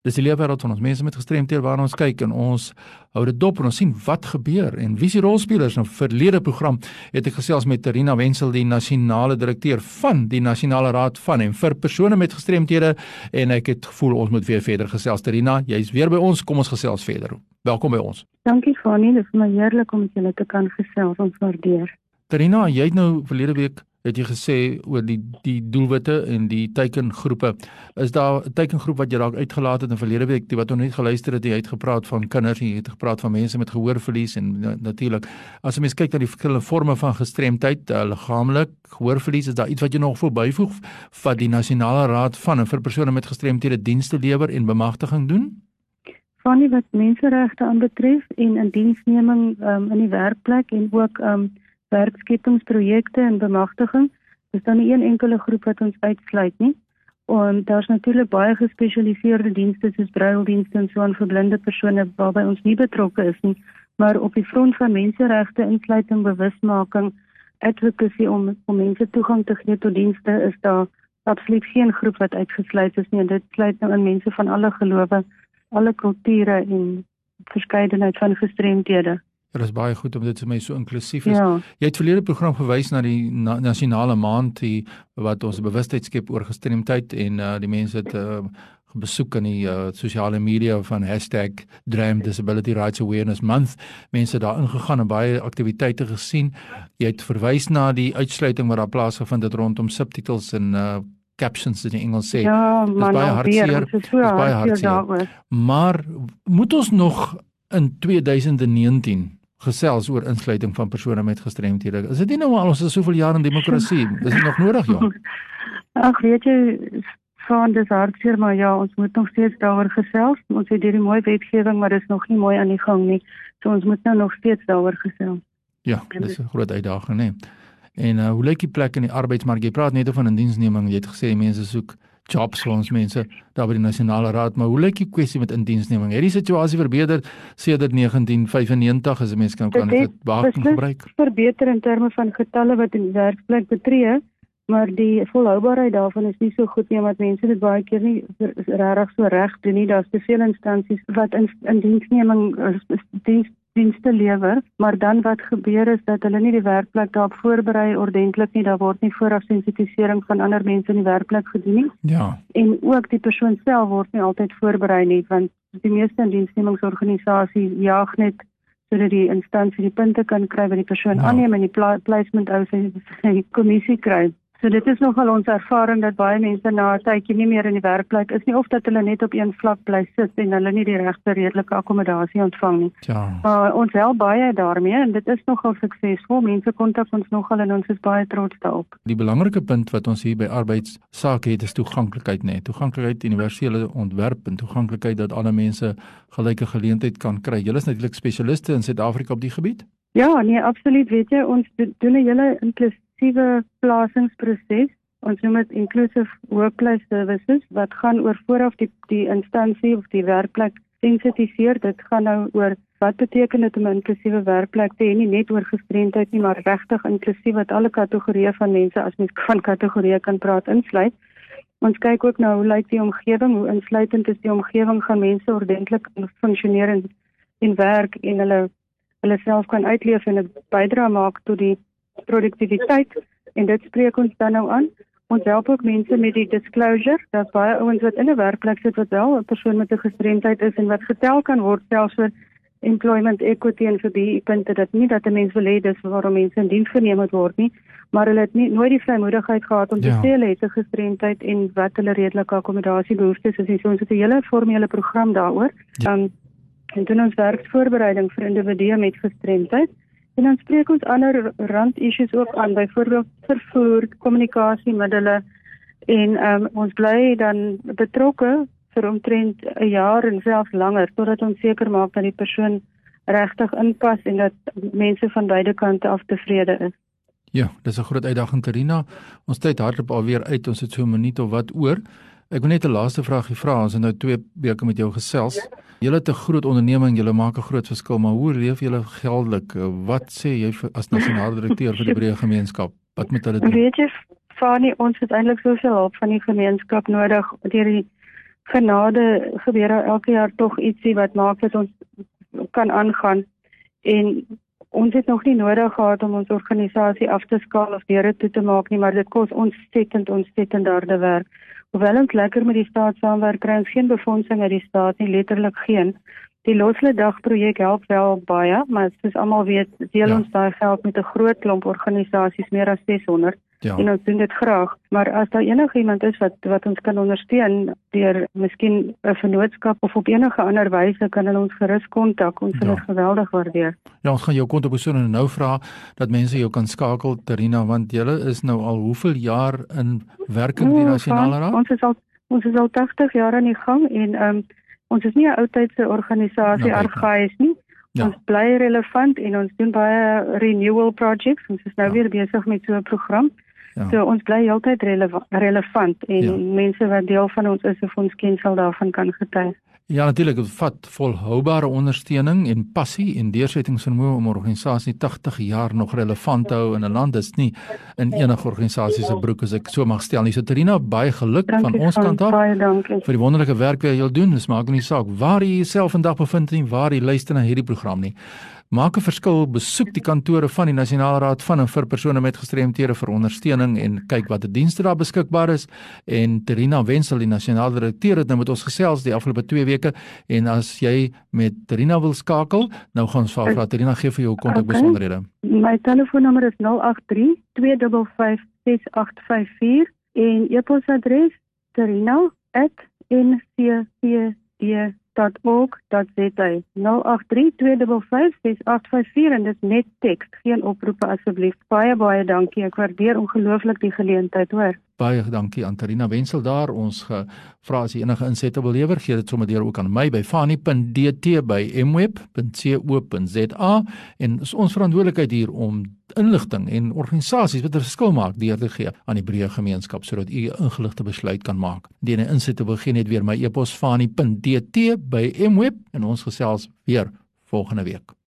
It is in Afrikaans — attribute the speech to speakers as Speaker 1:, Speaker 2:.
Speaker 1: Dis die leefwêreld van ons. Mense met gestremthede waarna ons kyk en ons hou dit dop en ons sien wat gebeur. En wie se rolspelers? In 'n verlede program het ek gesels met Terina Wenzel die nasionale direkteur van die Nasionale Raad van en vir persone met gestremthede en ek het gevoel ons moet weer verder gesels. Terina jy's weer by ons. Kom ons gesels verder. Welkom by ons.
Speaker 2: Dankie Fanie. Dis my heerlik om met julle te kan gesels. Ons waardeer.
Speaker 1: Terina jy het nou verlede week het jy gesê oor die die doelwitte en die teikengroepe. Is daar 'n teikengroep wat jy dalk uitgelaat het in verlede week, wat nog nie geluister het, jy het gepraat van kinders, jy het gepraat van mense met gehoorverlies en natuurlik as 'n mens kyk na die verskillende forme van gestremdheid, uh, liggaamlik, gehoorverlies, is daar iets wat jy nog wil byvoeg wat die nasionale raad van en vir persone met gestremthede dienste lewer en bemagtiging doen?
Speaker 2: Van die wat menseregte aanbetref en in diensneming um, in die werkplek en ook um, werkskepingsprojekte en bemagtiging. Dis dan nie een enkele groep wat ons uitsluit nie. En daar's natuurlik baie gespesialiseerde dienste soos braildienste en so aan vir blinde persone waarby ons nie betrokke is nie, maar op die front van menseregte insluiting bewusmaking advocacy om om mense toegang te gee tot dienste is daar absoluut geen groep wat uitgesluit is nie. Dit sluit nou in mense van alle gelowe, alle kulture en verskeidenheid van gestremdhede.
Speaker 1: Dit is baie goed om dit vir my so inklusief is. Ja. Jy het verlede program verwys na die na, nasionale maand die wat ons bewustheid skep oor gestremdheid en uh, die mense het uh, besoek aan die uh, sosiale media van #DreamDisabilityRightsAwareness Month. Mense daar ingegaan en baie aktiwiteite gesien. Jy het verwys na die uitsluiting wat daar plaasgevind het rondom subtitels en uh, captions in Engels sê.
Speaker 2: Ja, man, baie hartseer. Dit is baie hartseer.
Speaker 1: Maar moet ons nog in 2019 gesels oor insluiting van persone met gestremthede. Is dit nie nou al ons is soveel jaar in demokrasie? Is dit nog nodig, ja?
Speaker 2: Ag, weet jy, van dis hartseer, maar ja, ons moet nog steeds daaroor gesels. Ons het hierdie mooi wetgewing, maar dit is nog nie mooi aan die gang nie. So ons moet nou nog steeds daaroor gesels.
Speaker 1: Ja, dis 'n groot uitdaging, né? En uh, hoe lyk die plek in die arbeidsmark? Jy praat net oor 'n diensneming. Jy het gesê mense soek jobs vir ons mense daar by die nasionale raad maar hoe lyk die kwessie met indiensneming het die situasie verbeter sedert 1995 as 'n mens kan kan dit baie gebruik
Speaker 2: verbeter in terme van getalle wat in die werksplek betree maar die volhoubaarheid daarvan is nie so goed nie omdat mense dit baie keer nie regtig so reg doen nie daar's te veel instansies wat in indiensneming diens dienste lewer, maar dan wat gebeur is dat hulle nie die werkplek daarop voorberei ordentlik nie. Daar word nie vooraf sensitisering van ander mense in die werkplek gedoen nie.
Speaker 1: Ja.
Speaker 2: En ook die persoon self word nie altyd voorberei nie, want die meeste diensnemingsorganisasies jaag net sodat die instansie die punte kan kry wat die persoon ja. aanneem en die placement ou sy kommissie kry. So dit is nogal ons ervaring dat baie mense na 'n tydjie nie meer in die werkplek is nie of dat hulle net op een vlak bly sit en hulle nie die regte redelike akkommodasie ontvang nie.
Speaker 1: Ja.
Speaker 2: Maar ons help baie daarmee en dit is nogal suksesvol. Mense kontak ons nogal en ons is baie trots daarop.
Speaker 1: Die belangrike punt wat ons hier by arbeidsake het is toeganklikheid net. Toeganklikheid, universele ontwerp en toeganklikheid dat alle mense gelyke geleentheid kan kry. Julle is natuurlik spesialiste in Suid-Afrika op die gebied.
Speaker 2: Ja, nee, absoluut. Weet jy, ons doen 'n hele inklusiewe inklusiewe plasingsproses. Ons noem dit inclusive workplace services wat gaan oor vooraf die die instansie of die werkplek sensitiseer. Dit gaan nou oor wat beteken dit om 'n inklusiewe werkplek te hê, nie net oor gestremdheid nie, maar regtig inklusief wat alle kategorieë van mense as mens van kategorieë kan praat insluit. Ons kyk ook nou hoe lyk die omgewing, hoe insluitend is die omgewing gaan mense ordentlik funksioneer en in werk en hulle hulle self kan uitleef en 'n bydrae maak tot die produktiwiteit en dit spreek ons dan nou aan. Ons help ook mense met die disclosure. Daar's baie ouens wat in 'n werkplek sit wat wel 'n persoon met 'n gestremdheid is en wat getel kan word selfs vir employment equity en vir die punte dat nie dat 'n mens wil hê dis waarom mense in diens geneem moet word nie, maar hulle het nie nooit die vrymoedigheid gehad om te ja. sê hulle het 'n gestremdheid en wat hulle redelike akkommodasie behoeftes is. So ons het 'n hele formele program daaroor. Dan ja. en doen ons werksvoorbereiding vir individue met gestremdheid. En dan spreek ons ander rand issues ook aan, byvoorbeeld vervoer, kommunikasiemiddels en um, ons bly dan betrokke vir omtrent 'n jaar en selfs langer totdat ons seker maak dat die persoon regtig inpas en dat mense van beide kante af tevrede is.
Speaker 1: Ja, dis 'n groot uitdaging Karina. Ons tyd hardloop alweer uit. Ons het so 'n minuut of wat oor. Ek wil net 'n laaste vraagie vra. Ons het nou 2 weke met jou gesels. Julle het 'n groot onderneming, julle maak 'n groot verskil, maar hoe leef julle geldelik? Wat sê jy as nasionale direkteur vir die breë gemeenskap? Wat moet hulle doen?
Speaker 2: Weet jy, Fani, ons het eintlik soveel hulp van die gemeenskap nodig deur die genade gebeur daar elke jaar tog ietsie wat maak dat ons kan aangaan en ons het nog nie nodig gehad om ons organisasie af te skaal of deure toe te maak nie, maar dit kos ons stettend ons stettend harde werk. Hoewel ons lekker met die staat saamwerk, kry ons geen befondsing uit die staat nie, letterlik geen. Die Loslede Dag projek help wel baie, maar soos almal weet, deel ja. ons daai geld met 'n groot klomp organisasies, meer as 600. Ja. En ons doen dit graag, maar as daar enige iemand is wat wat ons kan ondersteun deur miskien 'n vennootskap of op enige ander wyse kan hulle ons gerus kontak. Ons sal ja. dit geweldig waardeer.
Speaker 1: Ja, ons gaan jou kontakpersoon nou vra dat mense jou kan skakel Terina want jy is nou al hoeveel jaar in werking in die nasionale raad?
Speaker 2: Ons is al ons is al 80 jaar aan die gang en ehm um, ons is nie 'n oudtydse organisasie nou, argaïs nie. Ja. Ons bly relevant en ons doen baie renewal projects. Ons is nou ja. weer besig met so 'n program. Ja. So ons bly heeltyd releva relevant en ja. mense wat deel van ons is of ons ken sal daarvan kan getuig.
Speaker 1: Ja natuurlik, dit vat volhoubare ondersteuning en passie en deursettingsvermoë om 'n organisasie 80 jaar nog relevant te hou in 'n land. Dit is nie in enige organisasie se broek as ek so mag stel nie. So Terina, baie geluk
Speaker 2: dankie
Speaker 1: van ons kant af.
Speaker 2: Baie dankie.
Speaker 1: Vir die wonderlike werk wat jy doen. Dis maak nie saak waar jy jouself vandag bevind nie, waar jy luister na hierdie program nie. Maak 'n verskil, besoek die kantore van die Nasionale Raad van en vir persone met gestremthede vir ondersteuning en kyk watter dienste daar beskikbaar is. En Terina Wensel, die nasionale direkteur het nou met ons gesels die afgelope 2 weke en as jy met Terina wil skakel, nou gaan ons vra Terina gee vir jou kontak okay.
Speaker 2: My telefoonnommer is 083 255 6854 en e-posadres terina@nccd www.org.za 0832556854 en dit net teks geen oproepe asseblief. Baie baie dankie. Ek waardeer ongelooflik die geleentheid hoor.
Speaker 1: Baie dankie aan Tarina Wenzel daar. Ons gevra as jy enige insette wil lewer gee dit sommer deur ook aan my by fani.dt by mweb.co.za en is ons verantwoordelikheid hier om inligting en organisasies wat 'n verskil maak deur te gee aan die breë gemeenskap sodat u 'n ingeligte besluit kan maak. Die insette wil gee net weer my e-pos fani.dt by mweb en ons gesels weer volgende week.